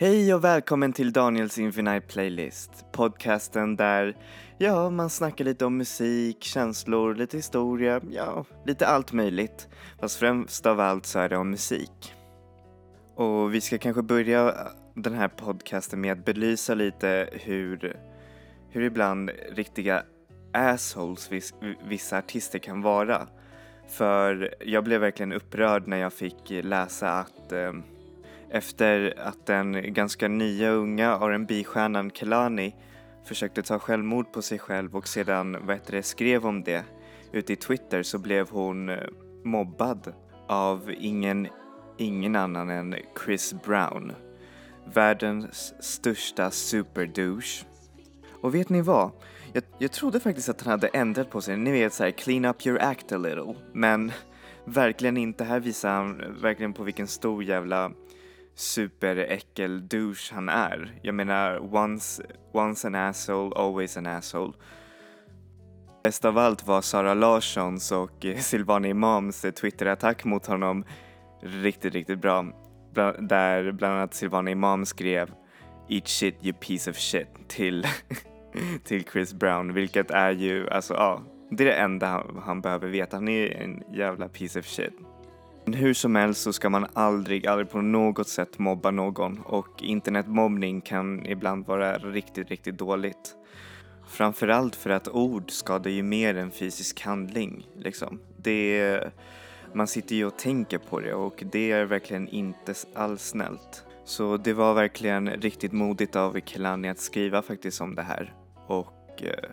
Hej och välkommen till Daniels Infinite Playlist. Podcasten där, ja, man snackar lite om musik, känslor, lite historia, ja, lite allt möjligt. Fast främst av allt så är det om musik. Och vi ska kanske börja den här podcasten med att belysa lite hur, hur ibland riktiga assholes viss, vissa artister kan vara. För jag blev verkligen upprörd när jag fick läsa att eh, efter att den ganska nya unga rb stjärnan Kelani försökte ta självmord på sig själv och sedan vad heter det, skrev om det ute i Twitter så blev hon eh, mobbad av ingen, ingen annan än Chris Brown. Världens största superdouche. Och vet ni vad? Jag, jag trodde faktiskt att han hade ändrat på sig, ni vet såhär clean up your act a little. Men verkligen inte, här visar han verkligen på vilken stor jävla superäckel douche han är. Jag menar, once, once an asshole, always an asshole. Bäst av allt var Sara Larssons och Silvana Imams Twitter-attack mot honom riktigt, riktigt bra. Bla, där bland annat Silvana Imam skrev Eat shit you piece of shit till, till Chris Brown, vilket är ju, alltså ja, det är det enda han, han behöver veta. Han är en jävla piece of shit. Hur som helst så ska man aldrig, aldrig på något sätt mobba någon och internetmobbning kan ibland vara riktigt, riktigt dåligt. Framförallt för att ord skadar ju mer än fysisk handling liksom. Det är, man sitter ju och tänker på det och det är verkligen inte alls snällt. Så det var verkligen riktigt modigt av Kelani att skriva faktiskt om det här och eh,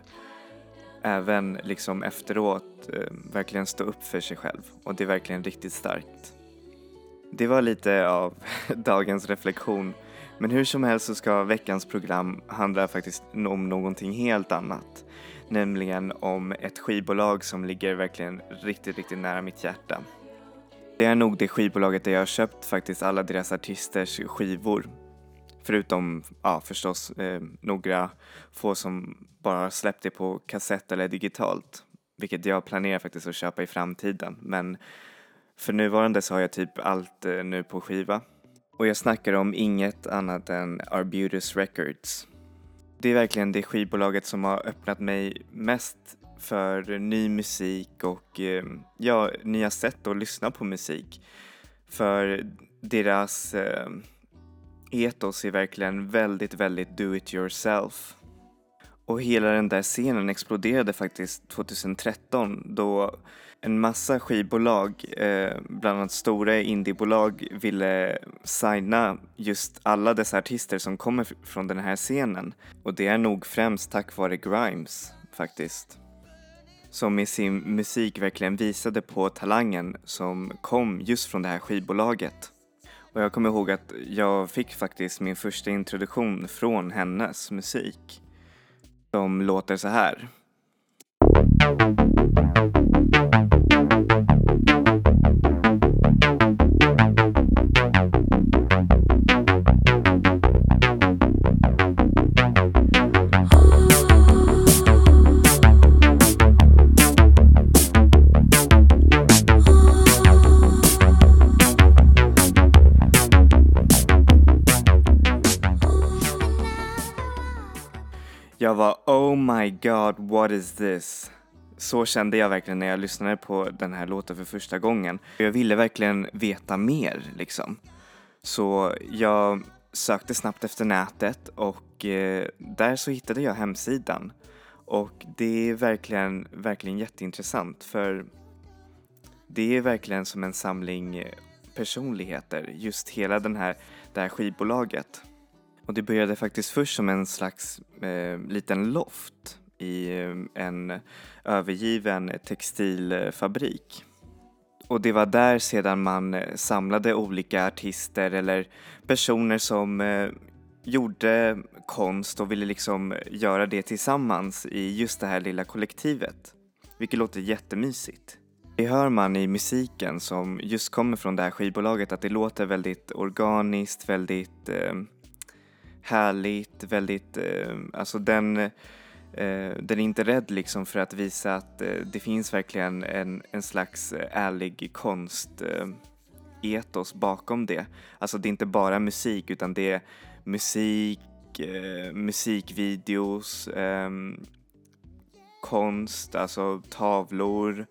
även liksom efteråt eh, verkligen stå upp för sig själv och det är verkligen riktigt starkt. Det var lite av dagens reflektion men hur som helst så ska veckans program handla faktiskt om någonting helt annat. Nämligen om ett skivbolag som ligger verkligen riktigt, riktigt nära mitt hjärta. Det är nog det skivbolaget där jag har köpt faktiskt alla deras artisters skivor Förutom, ja förstås, eh, några få som bara släppt det på kassett eller digitalt. Vilket jag planerar faktiskt att köpa i framtiden. Men för nuvarande så har jag typ allt eh, nu på skiva. Och jag snackar om inget annat än Arbutus Records. Det är verkligen det skivbolaget som har öppnat mig mest för ny musik och eh, ja, nya sätt att lyssna på musik. För deras eh, etos är verkligen väldigt, väldigt do it yourself. Och hela den där scenen exploderade faktiskt 2013 då en massa skivbolag, eh, bland annat stora indiebolag, ville signa just alla dessa artister som kommer från den här scenen. Och det är nog främst tack vare Grimes faktiskt. Som med sin musik verkligen visade på talangen som kom just från det här skivbolaget. Och jag kommer ihåg att jag fick faktiskt min första introduktion från hennes musik. Som låter så här. Var oh my god what is this? Så kände jag verkligen när jag lyssnade på den här låten för första gången. Jag ville verkligen veta mer liksom. Så jag sökte snabbt efter nätet och eh, där så hittade jag hemsidan. Och det är verkligen, verkligen jätteintressant för det är verkligen som en samling eh, personligheter, just hela den här, det här skivbolaget. Och det började faktiskt först som en slags eh, liten loft i eh, en övergiven textilfabrik. Och det var där sedan man eh, samlade olika artister eller personer som eh, gjorde konst och ville liksom göra det tillsammans i just det här lilla kollektivet. Vilket låter jättemysigt. Det hör man i musiken som just kommer från det här skivbolaget att det låter väldigt organiskt, väldigt eh, härligt, väldigt, eh, alltså den, eh, den är inte rädd liksom för att visa att eh, det finns verkligen en, en slags ärlig konst etos bakom det. Alltså det är inte bara musik utan det är musik, eh, musikvideos, eh, konst, alltså tavlor,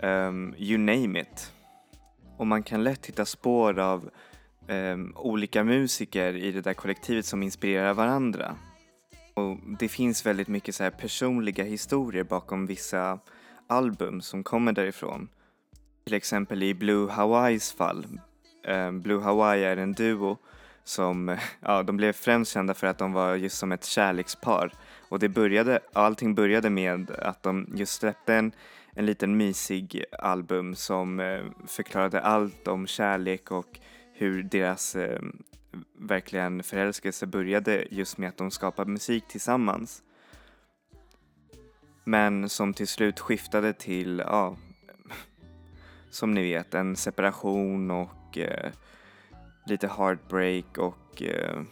eh, you name it. Och man kan lätt hitta spår av um, olika musiker i det där kollektivet som inspirerar varandra. Och det finns väldigt mycket så här personliga historier bakom vissa album som kommer därifrån. Till exempel i Blue Hawaiis fall. Um, Blue Hawaii är en duo som, ja, de blev främst kända för att de var just som ett kärlekspar. Och det började, allting började med att de just släppte en, en liten mysig album som eh, förklarade allt om kärlek och hur deras eh, verkligen förälskelse började just med att de skapade musik tillsammans. Men som till slut skiftade till, ja, som ni vet, en separation och eh, lite heartbreak och eh,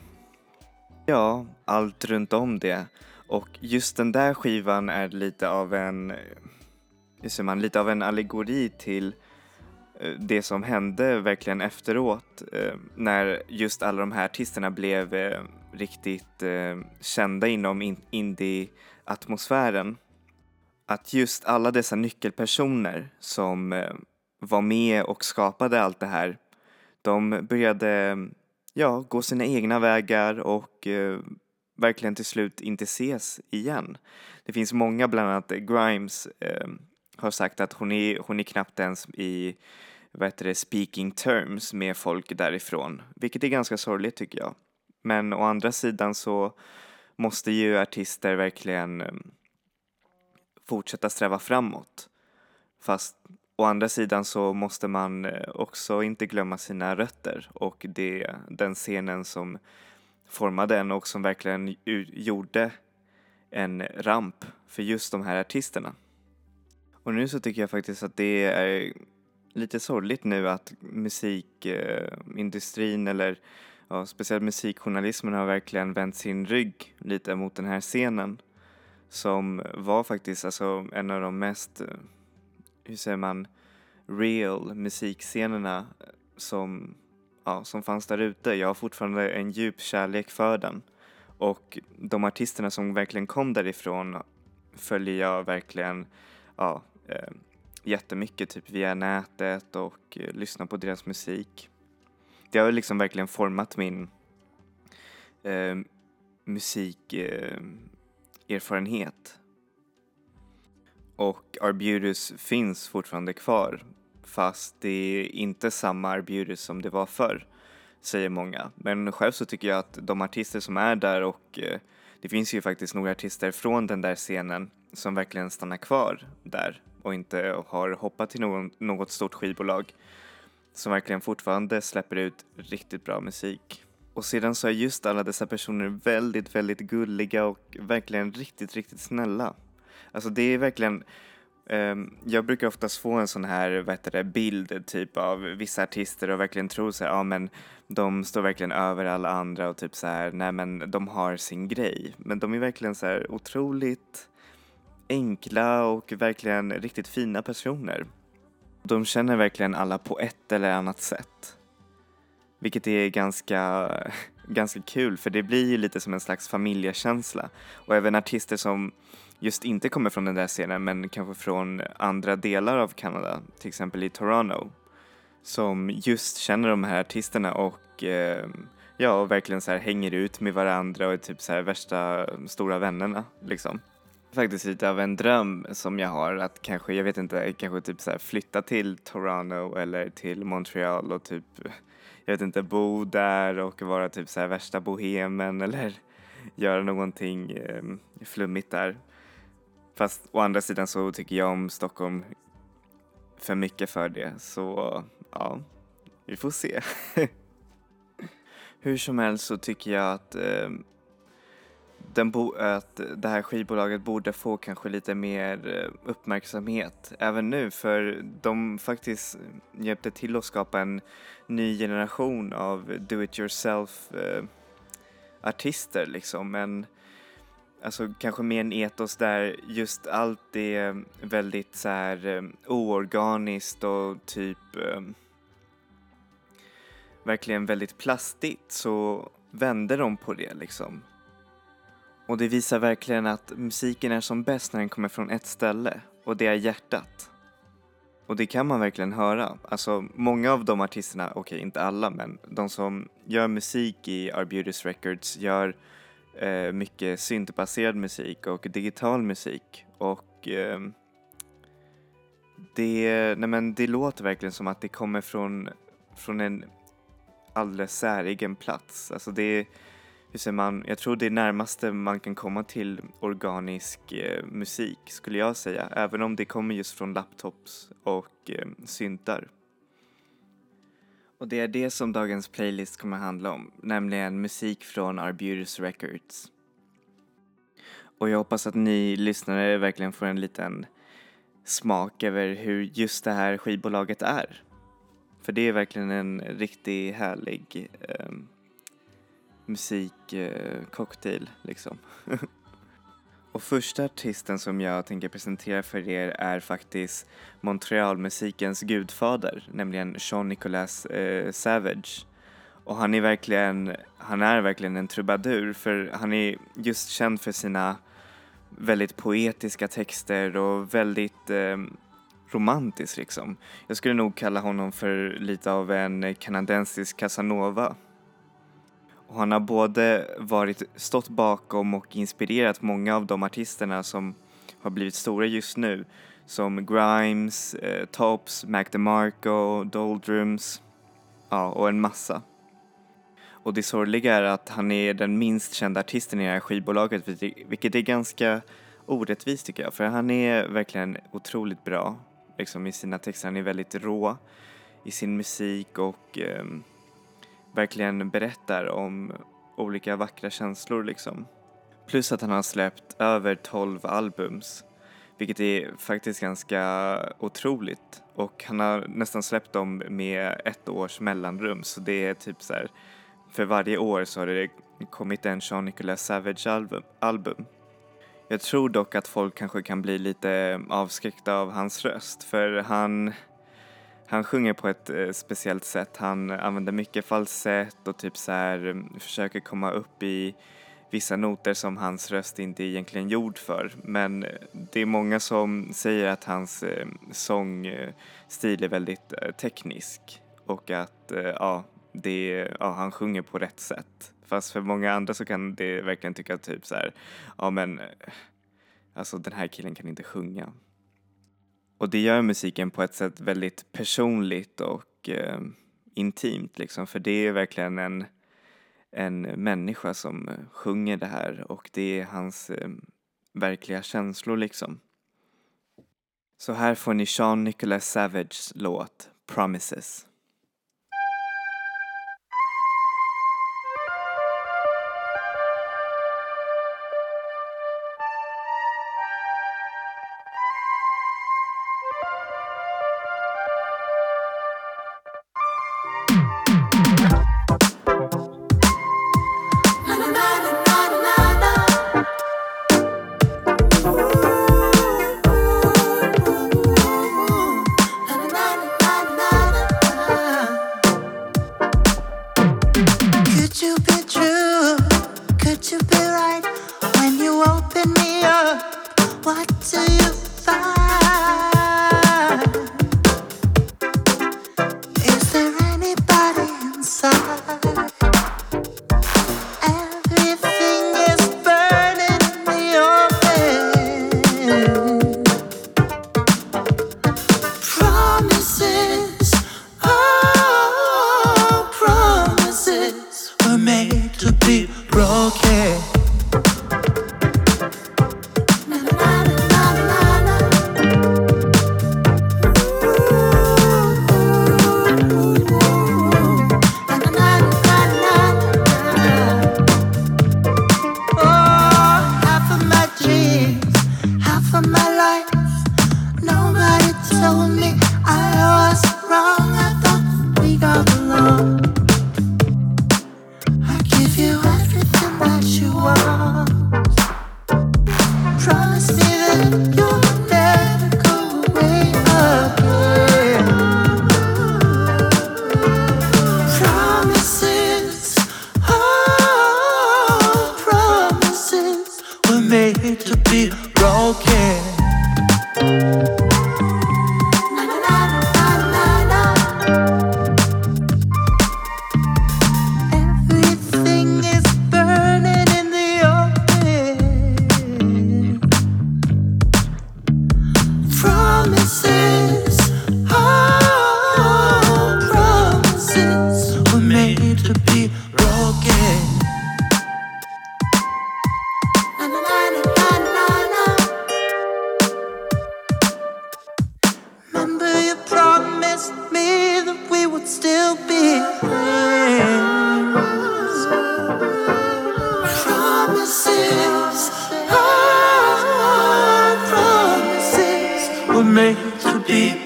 ja, allt runt om det. Och just den där skivan är lite av en, eh, hur säger man, lite av en allegori till eh, Eh, det som hände verkligen efteråt eh, när just alla de här artisterna blev eh, riktigt kända inom indie-atmosfären. Att just alla dessa nyckelpersoner som var med och skapade allt det här, de började ja, gå sina egna vägar och verkligen till slut inte ses igen. Det finns många, bland annat Grimes, eh, har sagt att hon är, hon är knappt ens i vad heter det, speaking terms med folk därifrån, vilket är ganska sorgligt tycker jag. Men å andra sidan så måste ju artister verkligen mm, fortsätta sträva framåt. Fast å andra sidan så måste man eh, också inte glömma sina rötter och det, den scenen som formade en och som verkligen gjorde en ramp för just de här artisterna. Och nu så tycker jag faktiskt att det är lite sorgligt nu att musikindustrin eller ja, speciellt musikjournalismen har verkligen vänt sin rygg lite mot den här scenen som var faktiskt alltså en av de mest, eh, hur säger man, real musikscenerna eh, som ja, som fanns där ute. Jag har fortfarande en djup kärlek för den. Och de artisterna som verkligen kom därifrån följer jag verkligen ja, eh, jättemycket typ via nätet och eh, lyssna på deras musik. Det har liksom verkligen format min eh, musikerfarenhet. Ehm, eh, och Arbutus finns fortfarande kvar fast det är inte samma Arbutus som det var förr, säger många. Men själv så tycker jag att de artister som är där och eh, det finns ju faktiskt några artister från den där scenen som verkligen stannar kvar där och inte har hoppat till någon, något stort skivbolag som verkligen fortfarande släpper ut riktigt bra musik. Och sedan så är just alla dessa personer väldigt, väldigt gulliga och verkligen riktigt, riktigt snälla. Alltså det är verkligen um, jag brukar oftast få en sån här vad heter det, bild typ av vissa artister och verkligen tro så här, ja men de står verkligen över alla andra och typ så här, nej men de har sin grej. Men de är verkligen så här otroligt enkla och verkligen riktigt fina personer. De känner verkligen alla på ett eller annat sätt. Vilket är ganska, ganska kul för det blir ju lite som en slags familjekänsla. Och även artister som just inte kommer från den där scenen men kanske från andra delar av Kanada, till exempel i Toronto, som just känner de här artisterna och eh, ja, verkligen så här hänger ut med varandra och är typ så här värsta stora vännerna liksom. Faktiskt lite av en dröm som jag har att kanske, jag vet inte, kanske typ så här flytta till Toronto eller till Montreal och typ, jag vet inte, bo där och vara typ så här värsta bohemen eller göra någonting eh, flummigt där. Fast å andra sidan så tycker jag om Stockholm för mycket för det, så ja, vi får se. Hur som helst så tycker jag att, eh, den bo att det här skivbolaget borde få kanske lite mer eh, uppmärksamhet även nu för de faktiskt hjälpte till att skapa en ny generation av do it yourself eh, artister liksom. En, alltså kanske mer en etos där just allt är väldigt så här eh, oorganiskt och typ eh, verkligen väldigt plastigt så vände de på det liksom. Och det visar verkligen att musiken är som bäst när den kommer från ett ställe och det är hjärtat. Och det kan man verkligen höra. Alltså många av de artisterna, okej okay, inte alla men de som gör musik i Arbutus Records gör eh, mycket syntbaserad musik och digital musik och eh, det, nej men det låter verkligen som att det kommer från, från en alldeles säregen plats. Alltså det hur säger man, jag tror det är närmaste man kan komma till organisk eh, musik skulle jag säga, även om det kommer just från laptops och eh, syntar. Och det är det som dagens playlist kommer handla om, nämligen musik från Arbutus Records. Och jag hoppas att ni lyssnare verkligen får en liten smak över hur just det här skivbolaget är. För det är verkligen en riktigt härlig eh, musikcocktail eh, liksom. Och första artisten som jag tänker presentera för er är faktiskt Montrealmusikens gudfader, nämligen Jean Nicolas eh, Savage. Och han är verkligen, han är verkligen en trubadur för han är just känd för sina väldigt poetiska texter och väldigt eh, romantisk liksom. Jag skulle nog kalla honom för lite av en kanadensisk Casanova. Och han har både varit, stått bakom och inspirerat många av de artisterna som har blivit stora just nu. Som Grimes, eh, Tops, Mac DeMarco, Doldrums, ja och en massa. Och det sorgliga är att han är den minst kända artisten i det här skivbolaget vilket är ganska orättvist tycker jag för han är verkligen otroligt bra liksom i sina texter. Han är väldigt rå i sin musik och eh, verkligen berättar om olika vackra känslor liksom. Plus att han har släppt över 12 albums, vilket är faktiskt ganska otroligt. Och han har nästan släppt dem med ett års mellanrum, så det är typ så här, för varje år så har det kommit en Sean Nicholas Savage album. album. Jag tror dock att folk kanske kan bli lite avskräckta av hans röst, för han han sjunger på ett eh, speciellt sätt. Han använder mycket falsett och typ så här mm, försöker komma upp i vissa noter som hans röst inte är egentligen gjord för. Men eh, det är många som säger att hans eh, sångstil eh, är väldigt eh, teknisk och att eh, ja, det, ja, han sjunger på rätt sätt. Fast för många andra så kan det verkligen tycka typ så här, ja men eh, alltså den här killen kan inte sjunga. Och det gör musiken på ett sätt väldigt personligt och eh, intimt liksom, för det är verkligen en, en människa som eh, sjunger det här och det är hans eh, verkliga känslor liksom. Så här får ni Sean Nicholas Savages låt Promises.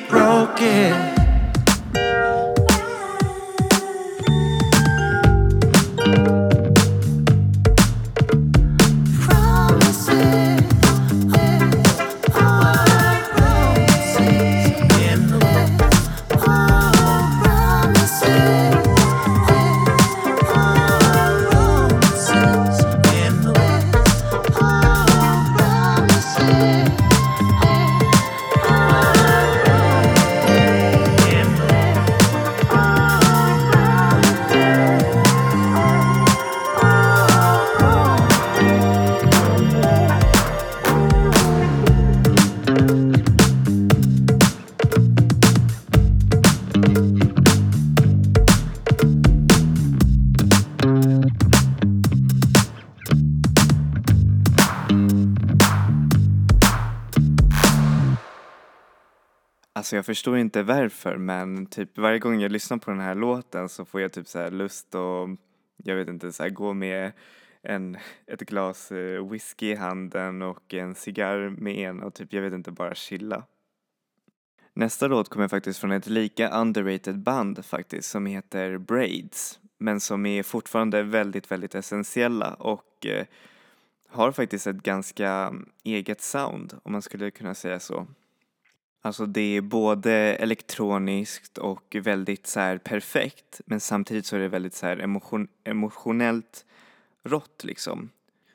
broken. Alltså jag förstår inte varför men typ varje gång jag lyssnar på den här låten så får jag typ så lust och jag vet inte så här, gå med en, ett glas eh, whisky i handen och en cigarr med en och typ jag vet inte bara chilla. Nästa låt kommer faktiskt från ett lika underrated band faktiskt som heter Braids men som är fortfarande väldigt, väldigt essentiella och eh, har faktiskt ett ganska mm, eget sound om man skulle kunna säga så. Alltså det är både elektroniskt och väldigt så här perfekt men samtidigt så är det väldigt så här emotion emotionellt rått liksom.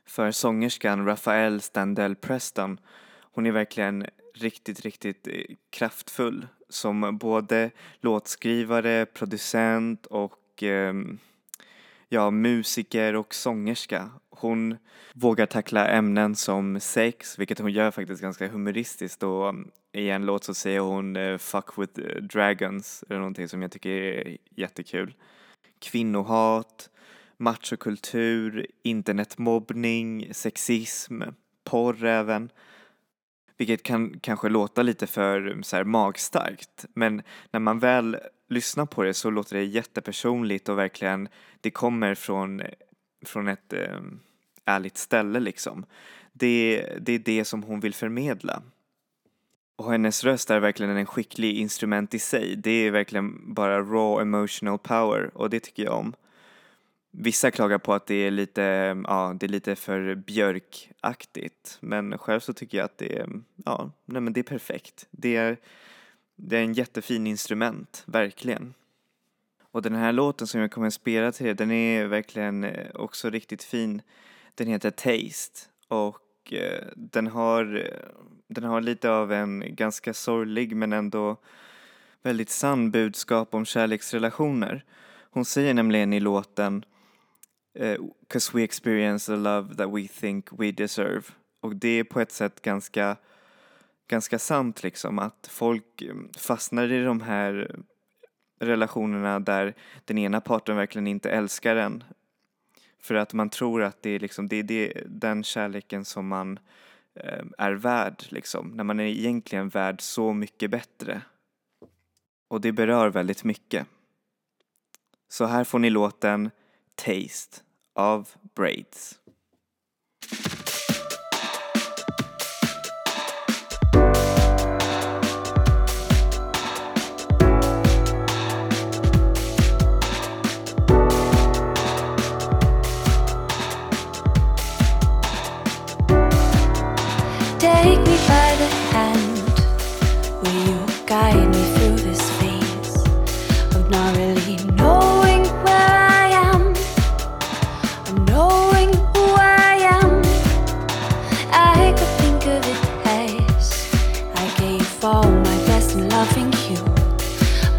För sångerskan Rafael Standell Preston, hon är verkligen riktigt, riktigt eh, kraftfull som både låtskrivare, producent och eh, ja, musiker och sångerska. Hon vågar tackla ämnen som sex, vilket hon gör faktiskt ganska humoristiskt och um, i en låt så säger hon eh, “fuck with eh, dragons” eller någonting som jag tycker är jättekul. Kvinnohat, machokultur, internetmobbning, sexism, porr även. Vilket kan kanske låta lite för um, så här, magstarkt men när man väl lyssnar på det så låter det jättepersonligt och verkligen det kommer från, eh, från ett eh, ärligt ställe liksom. Det, det är det som hon vill förmedla. Och hennes röst är verkligen en skicklig instrument i sig. Det är verkligen bara raw emotional power och det tycker jag om. Vissa klagar på att det är lite, ja, det är lite för björkaktigt. Men själv så tycker jag att det är, ja, nej men det är perfekt. Det är, det är en jättefin instrument, verkligen. Och den här låten som jag kommer att spela till er, den är verkligen eh, också riktigt fin. Den heter Taste och eh, den har, den har lite av en ganska sorglig men ändå väldigt sann budskap om kärleksrelationer. Hon säger nämligen i låten eh, “Cause we experience the love that we think we deserve” och det är på ett sätt ganska, ganska sant liksom att folk mm, fastnar i de här relationerna där den ena parten verkligen inte älskar en för att man tror att det är, liksom, det är det, den kärleken som man eh, är värd, liksom, när man är egentligen värd så mycket bättre. Och det berör väldigt mycket. Så här får ni låten Taste av Braids.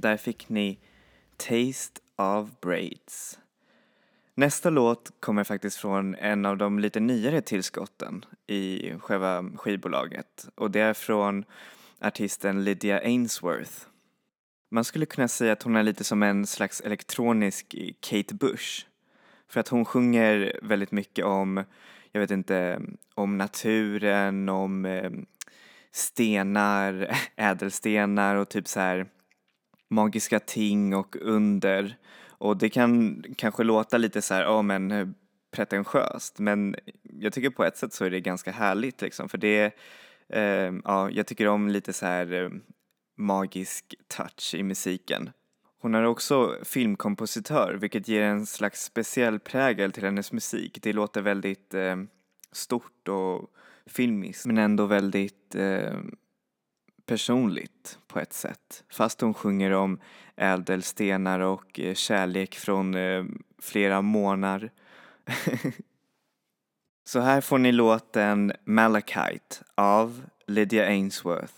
Så där fick ni Taste of Braids. Nästa låt kommer faktiskt från en av de lite nyare tillskotten i själva skivbolaget och det är från artisten Lydia Ainsworth. Man skulle kunna säga att hon är lite som en slags elektronisk Kate Bush. För att hon sjunger väldigt mycket om, jag vet inte, om naturen, om eh, stenar, ädelstenar och typ så här magiska ting och under. Och det kan kanske låta lite så här, ja men eh, pretentiöst, men jag tycker på ett sätt så är det ganska härligt liksom, för det, eh, ja, jag tycker om lite så här eh, magisk touch i musiken. Hon är också filmkompositör, vilket ger en slags speciell prägel till hennes musik. Det låter väldigt eh, stort och filmiskt, men ändå väldigt eh, personligt på ett sätt. Fast hon sjunger om ädelstenar och eh, kärlek från eh, flera månar. Så här får ni låten Malachite av Lydia Ainsworth.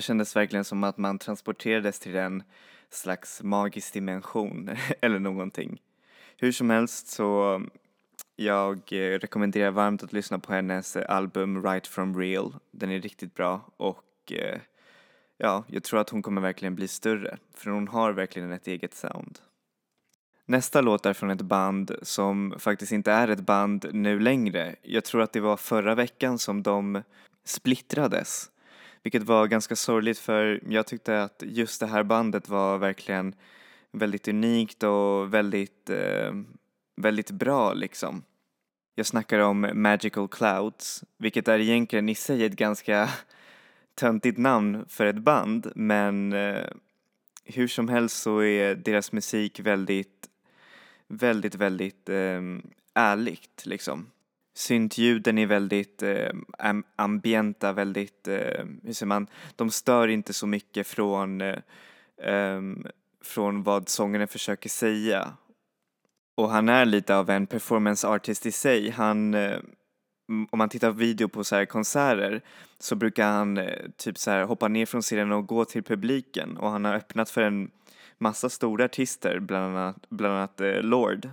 Här kändes verkligen som att man transporterades till en slags magisk dimension eller någonting. Hur som helst så jag eh, rekommenderar varmt att lyssna på hennes eh, album Right from Real. Den är riktigt bra och eh, ja, jag tror att hon kommer verkligen bli större för hon har verkligen ett eget sound. Nästa låt är från ett band som faktiskt inte är ett band nu längre. Jag tror att det var förra veckan som de splittrades. Vilket var ganska sorgligt för jag tyckte att just det här bandet var verkligen väldigt unikt och väldigt, eh, väldigt bra liksom. Jag snackar om Magical Clouds, vilket är egentligen i sig ett ganska töntigt namn för ett band men eh, hur som helst så är deras musik väldigt, väldigt, väldigt eh, ärligt liksom. Syntljuden är väldigt eh, ambienta, väldigt, eh, hur säger man, de stör inte så mycket från, eh, ehm, från vad sångaren försöker säga. Och han är lite av en performance artist i sig. Han, eh, om man tittar på video på så här konserter så brukar han eh, typ så här hoppa ner från scenen och gå till publiken och han har öppnat för en massa stora artister, bland annat, bland annat eh, Lord.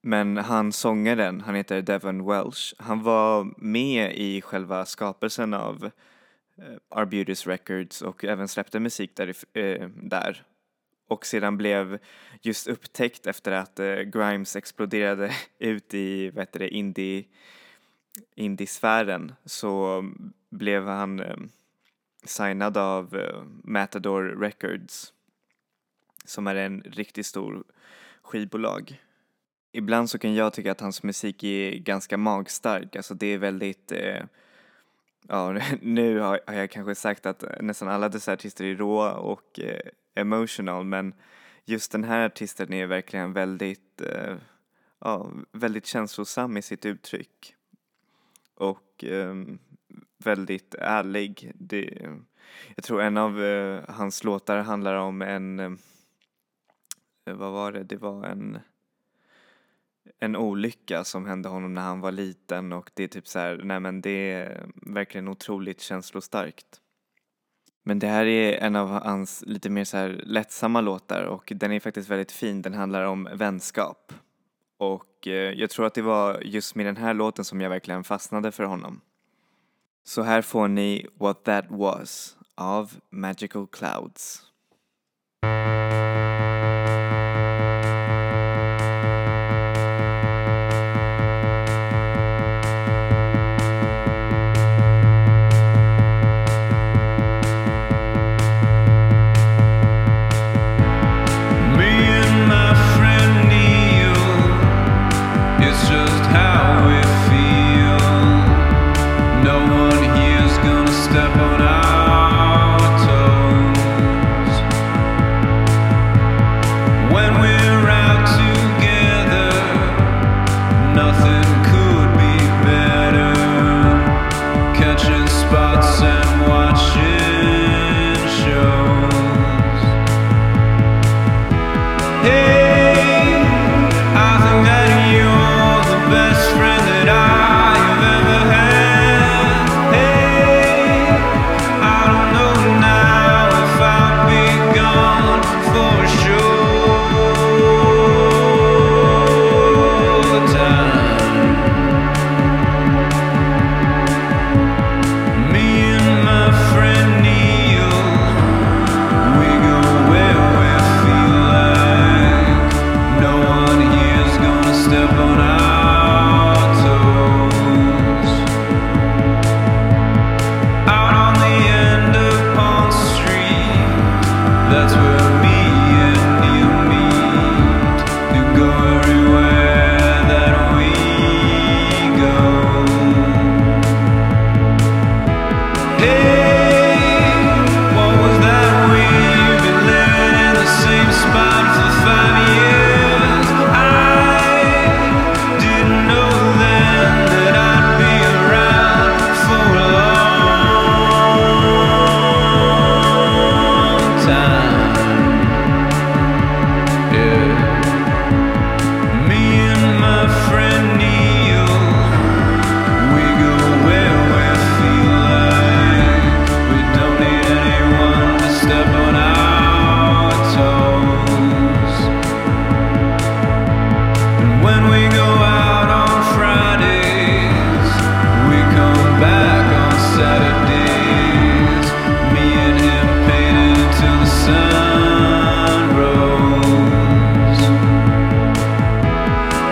Men han sångaren, han heter Devon Welsh, han var med i själva skapelsen av eh, uh, Arbutus Records och även släppte musik där, uh, där. Och sedan blev just upptäckt efter att uh, Grimes exploderade ut i, vad heter det, indie, indiesfären så blev han signad av Matador Records som är en riktigt stor skivbolag. Ibland så kan jag tycka att hans musik är ganska magstark, alltså det är väldigt eh, Ja, nu har, jag kanske sagt att nästan alla dessa artister är råa och eh, emotional men just den här artisten är verkligen väldigt, eh, ja, väldigt känslosam i sitt uttryck. Och eh, väldigt ärlig. Det, jag tror en av eh, hans låtar handlar om en, eh, vad var det, det var en en olycka som hände honom när han var liten och det är typ så här, nej men det är verkligen otroligt känslostarkt. Men det här är en av hans lite mer så här lättsamma låtar och den är faktiskt väldigt fin, den handlar om vänskap. Och eh, jag tror att det var just med den här låten som jag verkligen fastnade för honom. Så här får ni What That Was av Magical Clouds.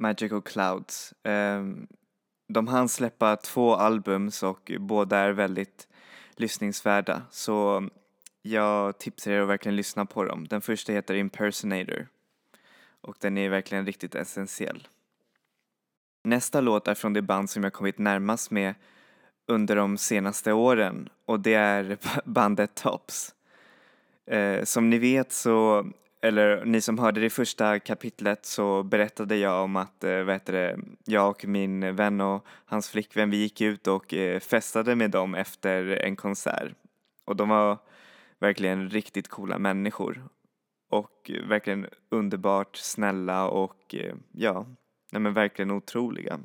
Magical Clouds. Ehm, de hann släppa två albums och båda är väldigt lyssningsvärda så jag tipsar er att verkligen lyssna på dem. Den första heter Impersonator och den är verkligen riktigt essentiell. Nästa låt är från det band som jag kommit närmast med under de senaste åren och det är bandet Tops. Eh, som ni vet så, eller ni som hörde det första kapitlet så berättade jag om att, eh, vad heter det, jag och min vän och hans flickvän vi gick ut och eh, festade med dem efter en konsert. Och de var verkligen riktigt coola människor och verkligen underbart snälla och eh, ja, nej men verkligen otroliga.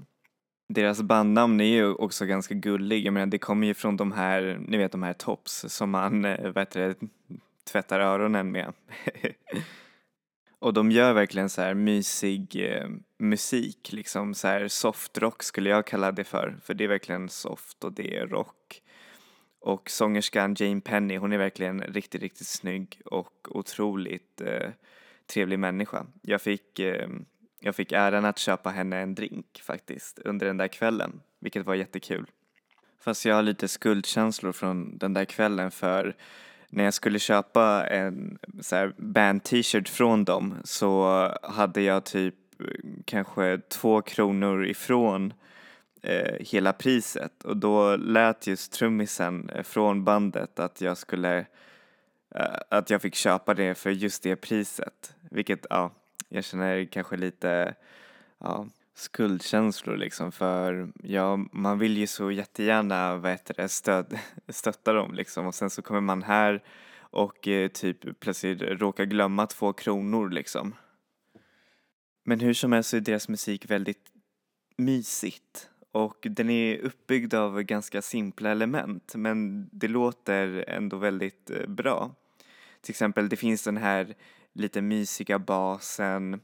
Deras bandnamn är ju också ganska gullig, jag menar det kommer ju från de här, ni vet de här tops som man, vad heter det, tvättar öronen med. och de gör verkligen så här mysig eh, musik, liksom så här softrock skulle jag kalla det för, för det är verkligen soft och det är rock. Och sångerskan Jane Penny, hon är verkligen riktigt, riktigt snygg och otroligt eh, trevlig människa. Jag fick, eh, jag fick äran att köpa henne en drink faktiskt under den där kvällen, vilket var jättekul. Fast jag har lite skuldkänslor från den där kvällen för när jag skulle köpa en så band t-shirt från dem så hade jag typ eh, kanske två kronor ifrån eh, hela priset. Och då lät just trummisen eh, från bandet att jag skulle eh, att jag fick köpa det för just det priset. Vilket ja, jag känner kanske lite ja, skuldkänslor liksom för ja, man vill ju så jättegärna vad heter det, stöd, stötta dem liksom och sen så kommer man här och eh, typ plötsligt råkar glömma två kronor liksom. Men hur som helst så är deras musik väldigt mysigt och den är uppbyggd av ganska simpla element men det låter ändå väldigt eh, bra. Till exempel det finns den här lite mysiga basen,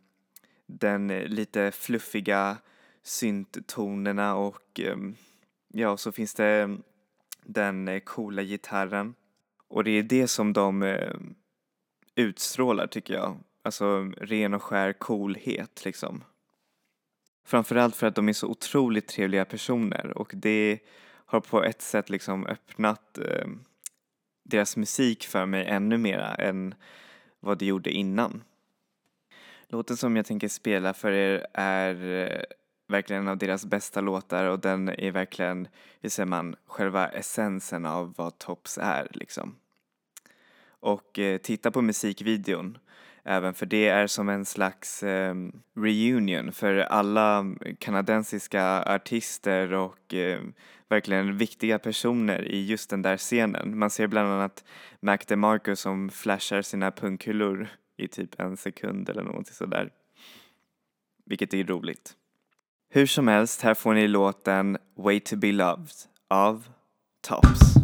den eh, lite fluffiga synttonerna och ehm, ja, så finns det ehm, den eh, coola gitarren. Och det är det som de eh, utstrålar tycker jag. Alltså ren och skär coolhet liksom. Framförallt för att de är så otroligt trevliga personer och det har på ett sätt liksom öppnat eh, deras musik för mig ännu mera än vad det gjorde innan. Låten som jag tänker spela för er är eh, verkligen en av deras bästa låtar och den är verkligen, hur säger man, själva essensen av vad Tops är liksom. Och eh, titta på musikvideon även för det är som en slags eh, reunion för alla kanadensiska artister och eh, verkligen viktiga personer i just den där scenen. Man ser bland annat Mac DeMarco som flashar sina punkhyllor i typ en sekund eller någonting sådär. Vilket är roligt. Hur som helst, här får ni låten Way to be loved av Tops.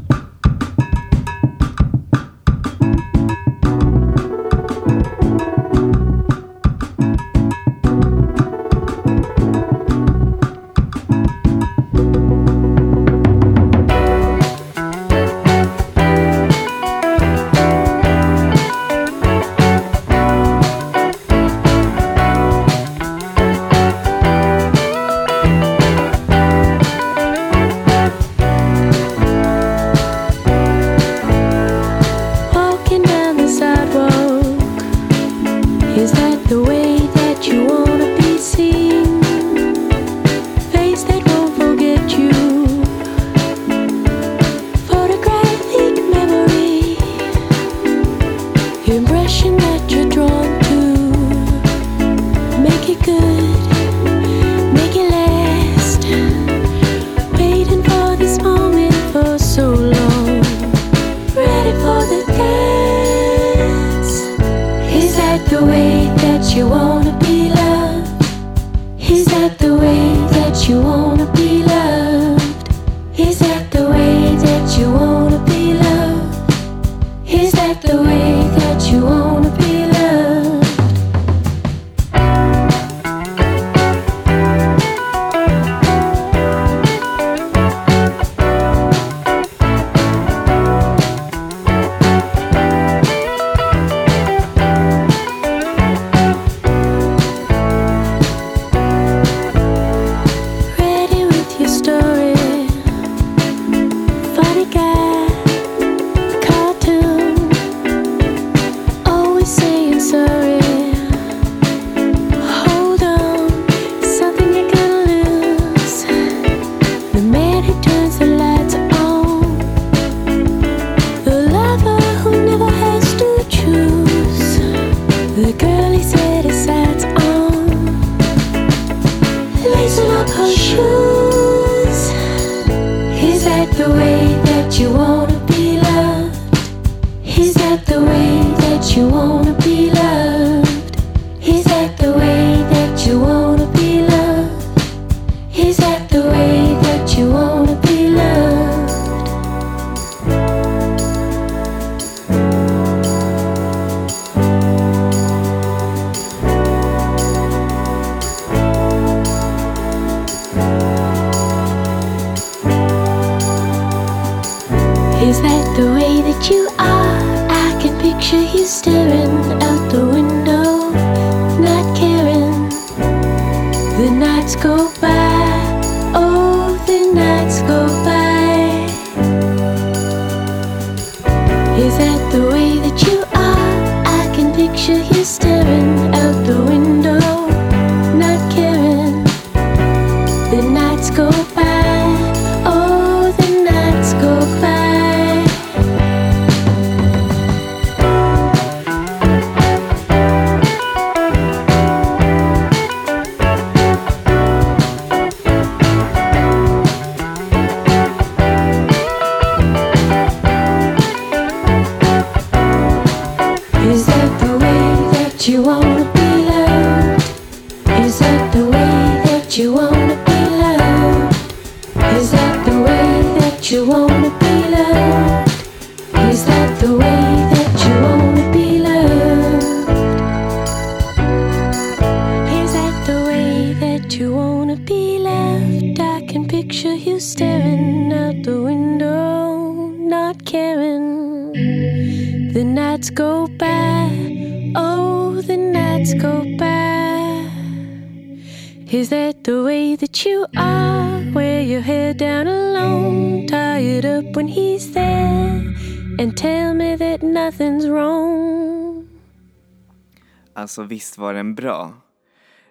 Alltså visst var den bra.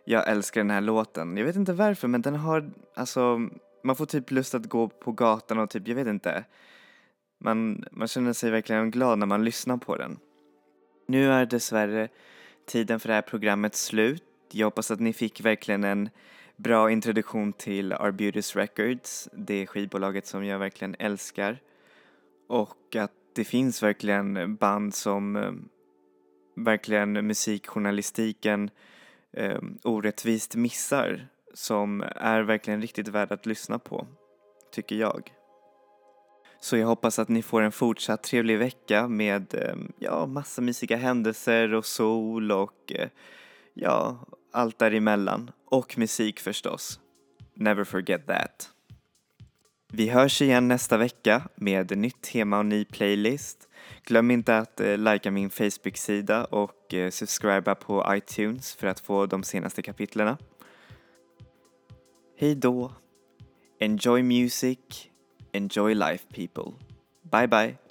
Jag älskar den här låten. Jag vet inte varför men den har, alltså man får typ lust att gå på gatan och typ, jag vet inte. Man, man känner sig verkligen glad när man lyssnar på den. Nu är dessvärre tiden för det här programmet slut. Jag hoppas att ni fick verkligen en bra introduktion till Arbutus Records, det skivbolaget som jag verkligen älskar. Och att det finns verkligen band som eh, verkligen musikjournalistiken eh, orättvist missar som är verkligen riktigt värd att lyssna på, tycker jag. Så jag hoppas att ni får en fortsatt trevlig vecka med eh, ja, massa mysiga händelser och sol och eh, ja, allt däremellan. Och musik förstås. Never forget that. Vi hörs igen nästa vecka med nytt tema och ny playlist. Glöm inte att eh, likea min Facebook-sida och eh, subscriba på iTunes för att få de senaste kapitlerna. Hej då! Enjoy music, enjoy life people. Bye bye!